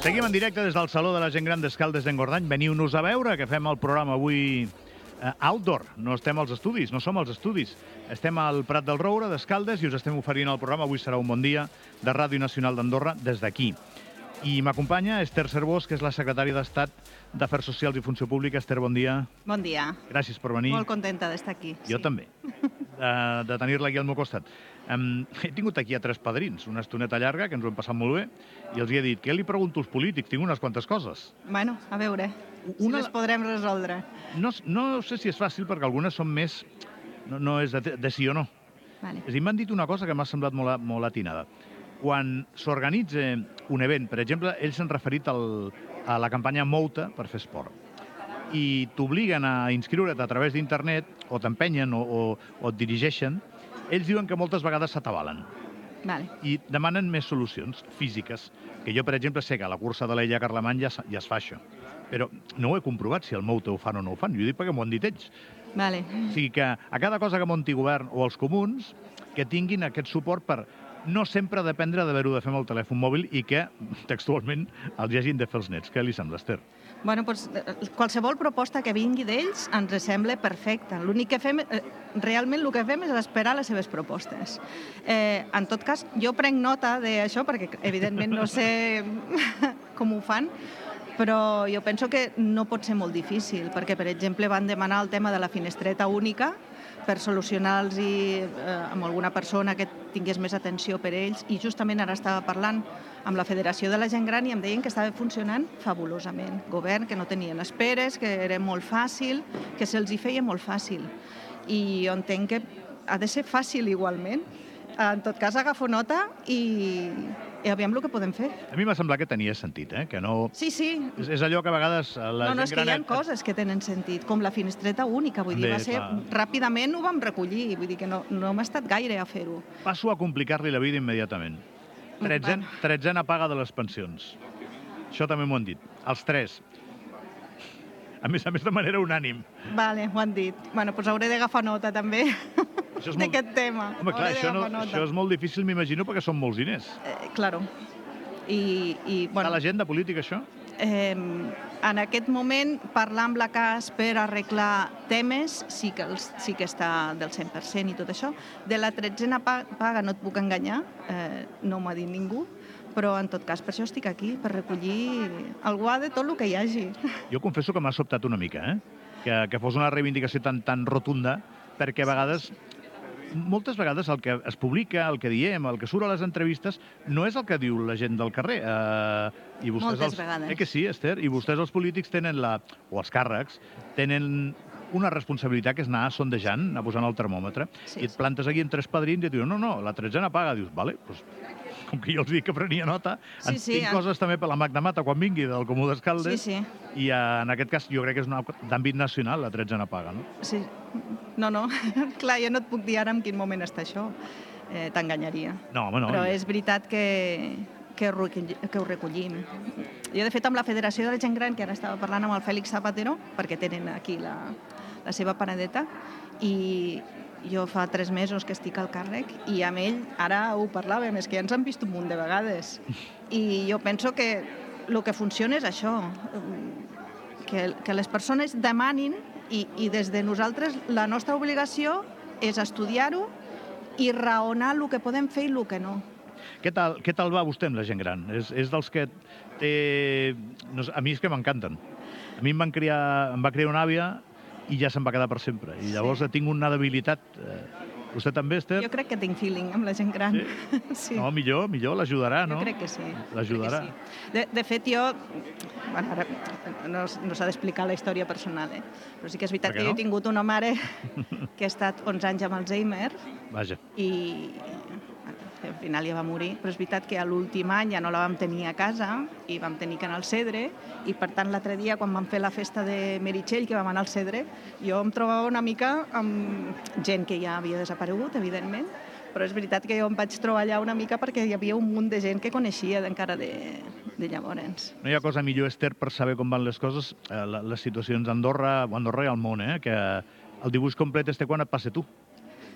Seguim en directe des del Saló de la Gent Gran d'Escaldes d'Engordany. Veniu-nos a veure, que fem el programa avui eh, outdoor. No estem als estudis, no som als estudis. Estem al Prat del Roure d'Escaldes i us estem oferint el programa. Avui serà un bon dia de Ràdio Nacional d'Andorra des d'aquí. I m'acompanya Esther Cervós, que és la secretària d'Estat d'Afers Socials i Funció Pública. Esther, bon dia. Bon dia. Gràcies per venir. Molt contenta d'estar aquí. Jo sí. també, de, de tenir-la aquí al meu costat. Um, he tingut aquí a tres padrins, una estoneta llarga, que ens ho hem passat molt bé, i els hi he dit, què li pregunto als polítics? Tinc unes quantes coses. Bueno, a veure, si Una- les podrem resoldre. No, no sé si és fàcil, perquè algunes són més... No, no és de, de sí o no. Vale. És a dir, m'han dit una cosa que m'ha semblat molt, molt atinada. Quan s'organitza un event, per exemple, ells s'han referit al, a la campanya Mouta per fer esport, i t'obliguen a inscriure't a través d'internet, o t'empenyen o, o, o et dirigeixen, ells diuen que moltes vegades s'atabalen Vale. i demanen més solucions físiques. Que jo, per exemple, sé que a la cursa de l'Ella Carlemany ja, ja es fa això. Però no ho he comprovat si el Mouta ho fan o no ho fan. Jo ho dic perquè m'ho han dit ells. Vale. O sigui que a cada cosa que munti govern o els comuns, que tinguin aquest suport per no sempre dependre d'haver-ho de fer amb el telèfon mòbil i que, textualment, els hagin de fer els nets. Què li sembla, Esther? Bueno, doncs, eh, qualsevol proposta que vingui d'ells ens sembla perfecta. L'únic que fem, eh, realment el que fem és esperar les seves propostes. Eh, en tot cas, jo prenc nota d'això perquè, evidentment, no sé com ho fan, però jo penso que no pot ser molt difícil, perquè, per exemple, van demanar el tema de la finestreta única per solucionar-los eh, amb alguna persona que tingués més atenció per ells, i justament ara estava parlant amb la Federació de la Gent Gran i em deien que estava funcionant fabulosament. Govern, que no tenien esperes, que era molt fàcil, que se'ls hi feia molt fàcil. I jo entenc que ha de ser fàcil igualment. En tot cas, agafo nota i, i aviam el que podem fer. A mi m'ha semblat que tenia sentit, eh? que no... Sí, sí, És, és allò que a vegades la no, no, és gent que hi ha coses que tenen sentit, com la finestreta única, vull dir, També, va ser... clar. Ràpidament ho vam recollir, vull dir que no, no m'ha estat gaire a fer-ho. Passo a complicar-li la vida immediatament. Tretzena, tretzena paga de les pensions. Això també m'ho han dit. Els tres. A més a més, de manera unànim. Vale, ho han dit. Bueno, doncs hauré d'agafar nota, també, Això és molt- d'aquest tema. Home, clar, això, no, això és molt difícil, m'imagino, perquè són molts diners. Eh, claro. I, i Bueno. bueno, A l'agenda política, això? eh, en aquest moment, parlar amb la CAS per arreglar temes sí que, els, sí que està del 100% i tot això. De la tretzena pa- paga no et puc enganyar, eh, no m'ha dit ningú, però en tot cas per això estic aquí, per recollir algú de tot el que hi hagi. Jo confesso que m'ha sobtat una mica, eh? Que, que fos una reivindicació tan, tan rotunda, perquè a vegades moltes vegades el que es publica, el que diem, el que surt a les entrevistes, no és el que diu la gent del carrer. Eh, i vostès Moltes els, vegades. Eh que sí, Esther? I vostès, els polítics, tenen la... o els càrrecs, tenen una responsabilitat que és anar sondejant, anar posant el termòmetre, Sí, i et sí. plantes aquí en tres padrins i et diuen, no, no, la tretzena paga. Dius, vale, doncs, com que jo els dic que prenia nota, Sí, en sí, tinc eh. coses també per la Magna Mata quan vingui del Comú Sí, d'Escaldes, sí. i eh, en aquest cas jo crec que és una d'àmbit nacional, la tretzena paga, no? Sí. No, no, clar, jo no et puc dir ara en quin moment està això. Eh, T'enganyaria. No, home, no. Però és veritat que, que, ho que ho recollim. Jo, de fet, amb la Federació de la Gent Gran, que ara estava parlant amb el Fèlix Zapatero, perquè tenen aquí la, la seva paradeta, i jo fa tres mesos que estic al càrrec, i amb ell ara ho parlàvem, és que ja ens han vist un munt de vegades. I jo penso que el que funciona és això, que, que les persones demanin i, i des de nosaltres la nostra obligació és estudiar-ho i raonar el que podem fer i el que no. Què tal, què tal va vostè amb la gent gran? És, és dels que té... No sé, a mi és que m'encanten. A mi em, van criar, em va criar una àvia i ja se'n va quedar per sempre. I llavors Sí. tinc una debilitat. Eh, vostè també, Esther? Jo crec que tinc feeling amb la gent gran. Sí. No, millor, millor, l'ajudarà, no? Jo crec que sí. L'ajudarà. Sí. De, de fet, jo... Bueno, ara no, no s'ha d'explicar la història personal, eh? però sí que és veritat que jo no? he tingut una mare que ha estat 11 anys amb Alzheimer Vaja. i al final ja va morir, però és veritat que a l'últim any ja no la vam tenir a casa i vam tenir que anar al Cedre i per tant l'altre dia quan vam fer la festa de Meritxell que vam anar al Cedre jo em trobava una mica amb gent que ja havia desaparegut, evidentment, però és veritat que jo em vaig trobar allà una mica perquè hi havia un munt de gent que coneixia encara de, de llavors. No hi ha cosa millor, Esther, per saber com van les coses, eh, les situacions a Andorra, o a Andorra i al món, eh? que el dibuix complet este quan et passa tu.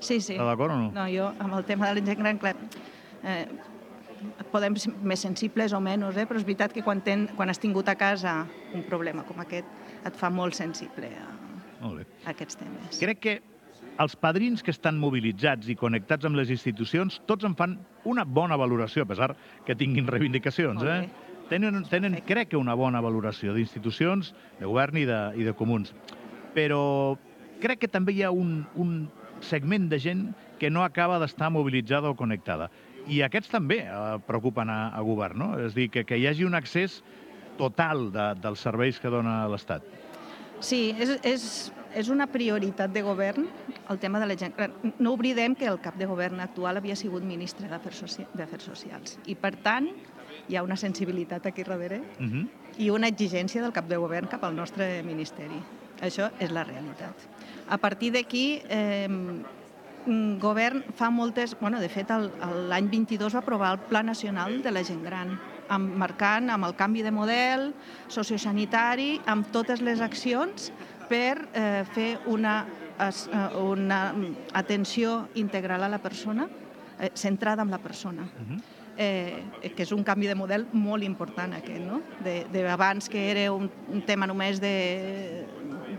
Sí, sí. Està d'acord o no? No, jo amb el tema de la gent gran, clar, eh, podem ser més sensibles o menys, eh? però és veritat que quan, ten, quan has tingut a casa un problema com aquest et fa molt sensible a, Molt bé. a aquests temes. Crec que els padrins que estan mobilitzats i connectats amb les institucions, tots en fan una bona valoració, a pesar que tinguin reivindicacions. Eh? Tenen, tenen, Perfecte. crec que una bona valoració d'institucions, de govern i de, i de comuns. Però crec que també hi ha un, un segment de gent que no acaba d'estar mobilitzada o connectada. I aquests també eh, preocupen a, a govern, no? És dir, que, que hi hagi un accés total de, dels serveis que dona l'Estat. Sí, és, és, és una prioritat de govern el tema de la gent. gran. No oblidem que el cap de govern actual havia sigut ministre d'Afers Soci d'Afers Socials i, per tant, hi ha una sensibilitat aquí darrere Uh -huh. i una exigència del cap de govern cap al nostre ministeri. Això és la realitat. A partir d'aquí, eh, govern fa moltes... Bueno, de fet, l'any 22 va aprovar el Pla Nacional de la Gent Gran, amb, marcant amb el canvi de model sociosanitari, amb totes les accions per eh, fer una, eh, una atenció integral a la persona, eh, centrada en la persona eh, que és un canvi de model molt important aquest, no? De, de abans que era un, un tema només de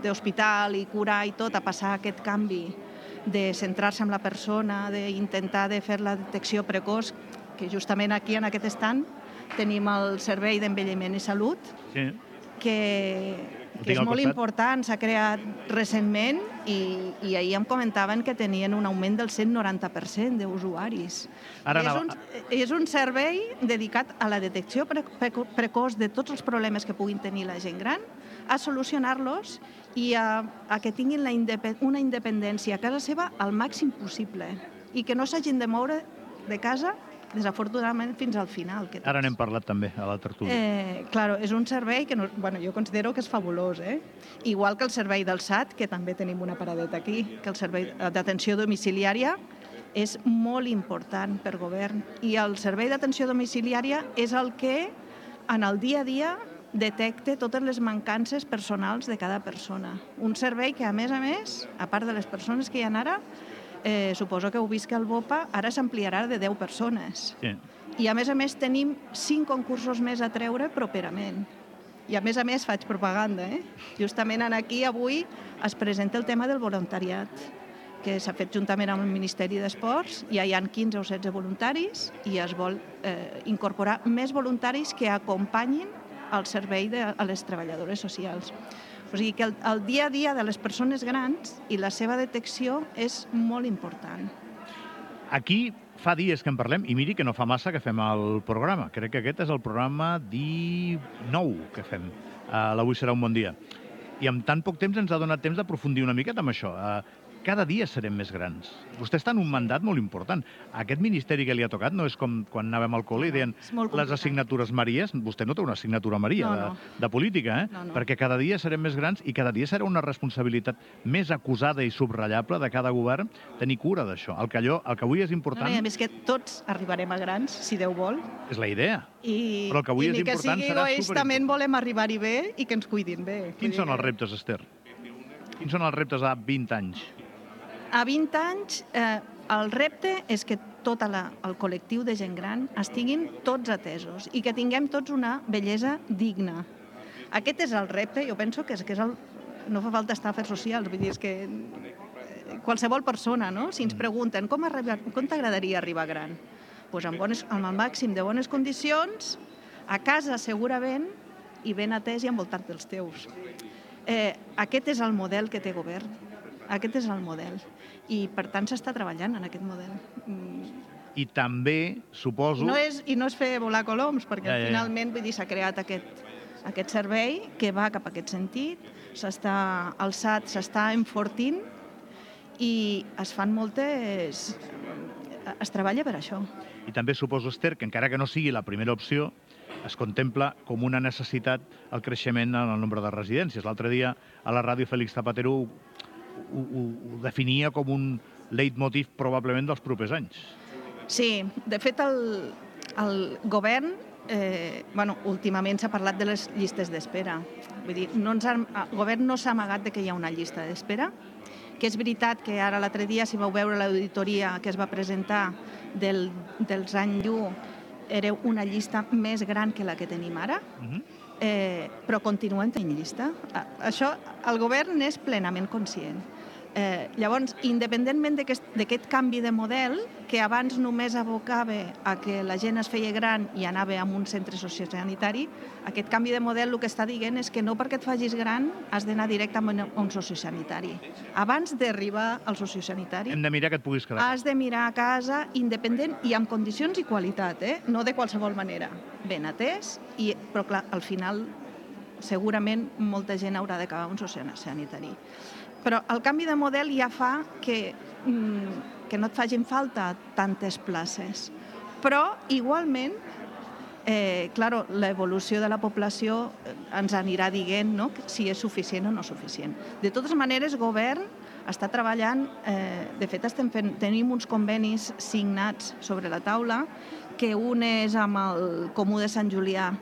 d'hospital i curar i tot, a passar aquest canvi de centrar-se en la persona, d'intentar de fer la detecció precoç, que justament aquí en aquest estant tenim el Servei d'Envelliment i Salut, Sí. que, que és molt costat. important, s'ha creat recentment i, i ahir em comentaven que tenien un augment del 190% d'usuaris. Ara és, un, és un servei dedicat a la detecció pre preco- precoç de tots els problemes que puguin tenir la gent gran, a solucionar-los i a, a que tinguin la indepe una independència a casa seva al màxim possible i que no s'hagin de moure de casa desafortunadament fins al final. Que Ara n'hem parlat també a la tertúlia. Eh, claro, és un servei que no, bueno, jo considero que és fabulós, eh? Igual que el servei del SAT, que també tenim una paradeta aquí, que el servei d'atenció domiciliària és molt important per govern. I el servei d'atenció domiciliària és el que en el dia a dia detecte totes les mancances personals de cada persona. Un servei que, a més a més, a part de les persones que hi ha ara, eh, suposo que heu vist que el BOPA ara s'ampliarà de 10 persones. Sí. I a més a més tenim cinc concursos més a treure properament. I a més a més faig propaganda, eh? Justament en aquí avui es presenta el tema del voluntariat que s'ha fet juntament amb el Ministeri d'Esports. Ja hi ha 15 o 16 voluntaris i es vol eh, incorporar més voluntaris que acompanyin el servei de, a les treballadores socials. O sigui que el, el dia a dia de les persones grans i la seva detecció és molt important. Aquí fa dies que en parlem, i miri que no fa massa que fem el programa. Crec que aquest és el programa 19 que fem. Uh, L'Avui serà un bon dia. I amb tan poc temps ens ha donat temps d'aprofundir una miqueta amb això. Uh, cada dia serem més grans. Vostè està en un mandat molt important. Aquest ministeri que li ha tocat no és com quan anàvem al col·le i deien les assignatures Maries. Vostè no té una assignatura Maria No, de, no. de política, eh? No, no. Perquè cada dia serem més grans i cada dia serà una responsabilitat més acusada i subratllable de cada govern tenir cura d'això. El, que allò, el que avui és No, important no, I a més que tots arribarem a grans, si Déu vol, és la idea. i, Però el que avui i és ni que important sigui serà egoistament volem arribar-hi bé i que ens cuidin bé. Quins són els reptes, Esther? Quins són els reptes a 20 anys? A 20 anys, eh, el repte és que tot la, el col·lectiu de gent gran estiguin tots atesos i que tinguem tots una bellesa digna. Aquest és el repte, jo penso que és, que és el... No fa falta estar a afers socials, vull dir, és que eh, qualsevol persona, no? si ens pregunten com, arribar, com t'agradaria arribar gran, pues amb, bones, amb el màxim de bones condicions, a casa segurament, i ben atès i envoltat dels teus. Eh, aquest és el model que té govern. Aquest és el model. I, per tant, s'està treballant en aquest model. Mm, I també, suposo... No és, I no és fer volar coloms, perquè Ja, ja, ja. finalment vull dir, s'ha creat aquest, aquest servei que va cap a aquest sentit, s'està el SAT s'està enfortint i es fan moltes... Es treballa per això. I també suposo, Esther, que encara que no sigui la primera opció, es contempla com una necessitat el creixement en el nombre de residències. L'altre dia a la ràdio Félix Zapatero ho, ho, ho, definia com un leitmotiv probablement dels propers anys. Sí, de fet, el, el govern, eh, bueno, últimament s'ha parlat de les llistes d'espera. Vull dir, no ens ha, el govern no s'ha amagat de que hi ha una llista d'espera, que és veritat que ara l'altre dia, si vau veure l'auditoria que es va presentar del, dels anys llu, era una llista més gran que la que tenim ara, Uh -huh. Eh, però continuem tenint llista. Això el govern n'és plenament conscient. Eh, llavors, independentment d'aquest canvi de model, que abans només abocava a que la gent es feia gran i anava a un centre sociosanitari, aquest canvi de model el que està dient és que no perquè et facis gran has d'anar directament a un sociosanitari. Abans d'arribar al sociosanitari, Hem de mirar que et puguis quedar. Has de mirar a casa independent i amb condicions i qualitat, eh? no de qualsevol manera. Ben atès, i, però clar, al final segurament molta gent haurà d'acabar un sociosanitari. Però el canvi de model ja fa que, mm, que no et facin falta tantes places. Però, igualment, eh, claro, l'evolució de la població eh, ens anirà dient no? si és suficient o no suficient. De totes maneres, govern està treballant, eh, de fet estem fent, tenim uns convenis signats sobre la taula, que un és amb el Comú de Sant Julià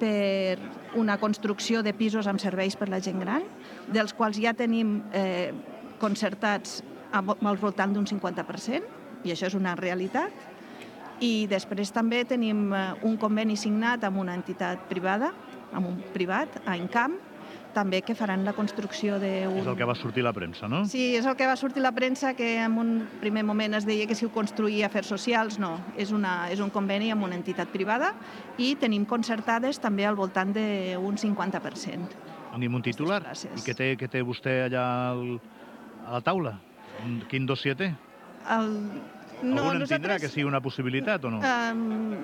per una construcció de pisos amb serveis per la gent gran, dels quals ja tenim eh, concertats al voltant d'un 50%, i això és una realitat, i després també tenim eh, un conveni signat amb una entitat privada, amb un privat, a Encamp, també que faran la construcció d'un... És el que va sortir la premsa, no? Sí, és el que va sortir la premsa, que en un primer moment es deia que si ho construïa afers socials, no. És, una, és un conveni amb una entitat privada i tenim concertades també al voltant d'un 50%. Tenim un titular. I què té, què té vostè allà al, a la taula? Quin dossier té? El... No, Algun entendrà que sigui una possibilitat o no? Um,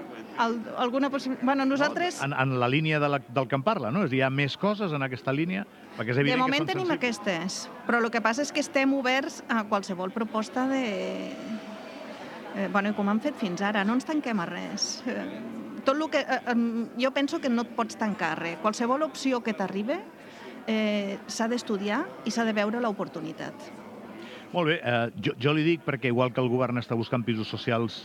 el, alguna possibilitat... Bueno, nosaltres... En, en la línia de la, del que em parla, no? És dir, Hi ha més coses en aquesta línia? Perquè és De evident moment que tenim sensibles. aquestes, però el que passa és que estem oberts a qualsevol proposta de... Eh, bueno, com han fet fins ara, no ens tanquem a res. Eh, tot el que... Eh, jo penso que no et pots tancar res. Qualsevol opció que t'arribe eh, s'ha d'estudiar i s'ha de veure l'oportunitat. Molt bé, eh, jo, jo li dic perquè igual que el govern està buscant pisos socials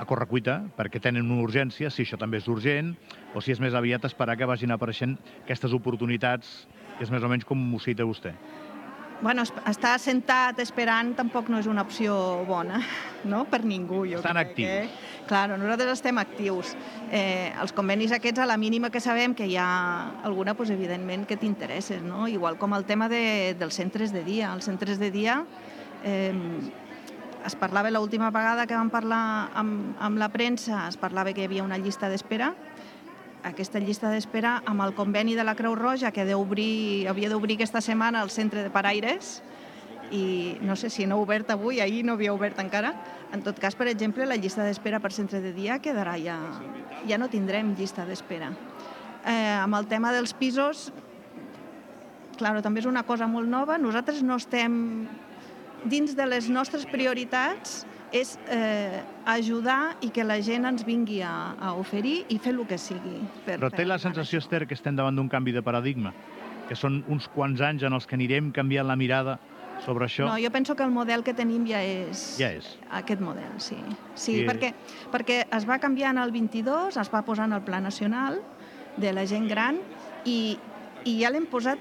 a correcuita, perquè tenen una urgència, si això també és urgent, o si és més aviat esperar que vagin apareixent aquestes oportunitats, que és més o menys com ho cita vostè. Bueno, es- estar sentat esperant tampoc no és una opció bona, no?, per ningú. Jo Estan crec, actius. Eh? Claro, nosaltres estem actius. Eh, els convenis aquests, a la mínima que sabem que hi ha alguna, doncs, evidentment, que t'interesses, no? Igual com el tema de, dels centres de dia. Els centres de dia eh, es parlava l'última vegada que vam parlar amb, amb la premsa, es parlava que hi havia una llista d'espera, aquesta llista d'espera amb el conveni de la Creu Roja que d'obrir, havia d'obrir aquesta setmana el centre de paraires i no sé si no ha obert avui, ahir no havia obert encara. En tot cas, per exemple, la llista d'espera per centre de dia quedarà ja... Ja no tindrem llista d'espera. Eh, amb el tema dels pisos, claro, també és una cosa molt nova. Nosaltres no estem... Dins de les nostres prioritats és eh, ajudar i que la gent ens vingui a, a oferir i fer el que sigui. Per, Però té la sensació. Esther, que estem davant d'un canvi de paradigma, que són uns quants anys en els que anirem canviant la mirada sobre això. No, jo penso que el model que tenim ja és... Ja és. Aquest model, sí. Sí, I- perquè, perquè es va canviar en el 22, es va posar en el Pla Nacional de la gent gran i, i ja l'hem posat...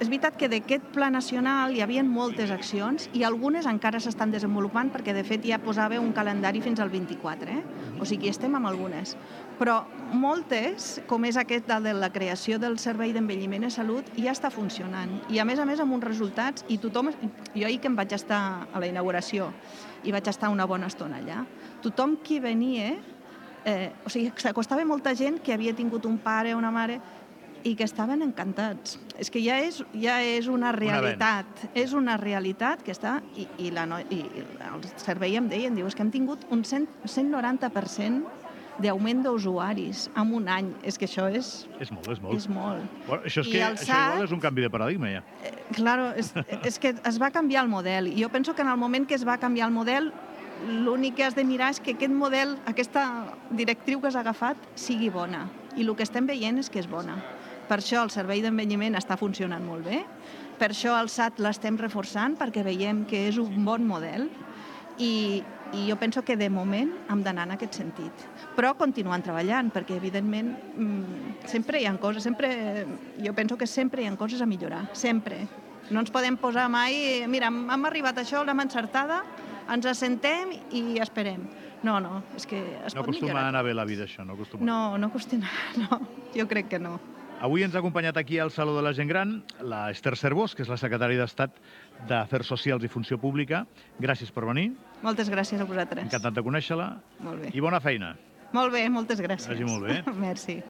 És veritat que d'aquest Pla Nacional hi havia moltes accions i algunes encara s'estan desenvolupant perquè, de fet, ja posava un calendari fins al 24, eh? O sigui, estem amb algunes. Però moltes, com és aquest de la creació del Servei d'Envelliment i Salut, ja està funcionant. I, a més a més, amb uns resultats, i tothom... Jo ahir que em vaig estar a la inauguració i vaig estar una bona estona allà, tothom qui venia, eh, o sigui, s'acostava molta gent que havia tingut un pare o una mare i que estaven encantats. És que ja és, ja és una realitat, és una realitat que està... I, i, la, no- i, el servei em deien, diu, és que hem tingut un 100, 190% d'augment d'usuaris en un any. És que això és, És molt, és molt. és molt. Bueno, això, és I que, el això igual SAT és un canvi de paradigma, ja. Claro, és, és que es va canviar el model. I jo penso que en el moment que es va canviar el model, l'únic que has de mirar és que aquest model, aquesta directriu que has agafat, sigui bona. I el que estem veient és que és bona. Per això el servei d'envelliment està funcionant molt bé, per això el SAT l'estem reforçant, perquè veiem que és un bon model i, i jo penso que de moment hem d'anar en aquest sentit. Però continuant treballant, perquè evidentment mm, sempre hi ha coses, sempre, jo penso que sempre hi ha coses a millorar, sempre. No ens podem posar mai, mira, hem arribat a això, l'hem encertada, ens assentem i esperem. No, no, és que es No pot acostuma a millorar. anar bé la vida, això, no acostuma. No, no acostuma, no, jo crec que no. Avui ens ha acompanyat aquí al Saló de la Gent Gran la Esther Cervós, que és la secretària d'Estat d'Afers Socials i Funció Pública. Gràcies per venir, Moltes gràcies a vosaltres. encantat de conèixer-la Molt bé. i bona feina. Molt bé, moltes gràcies. Vagi molt bé. Merci.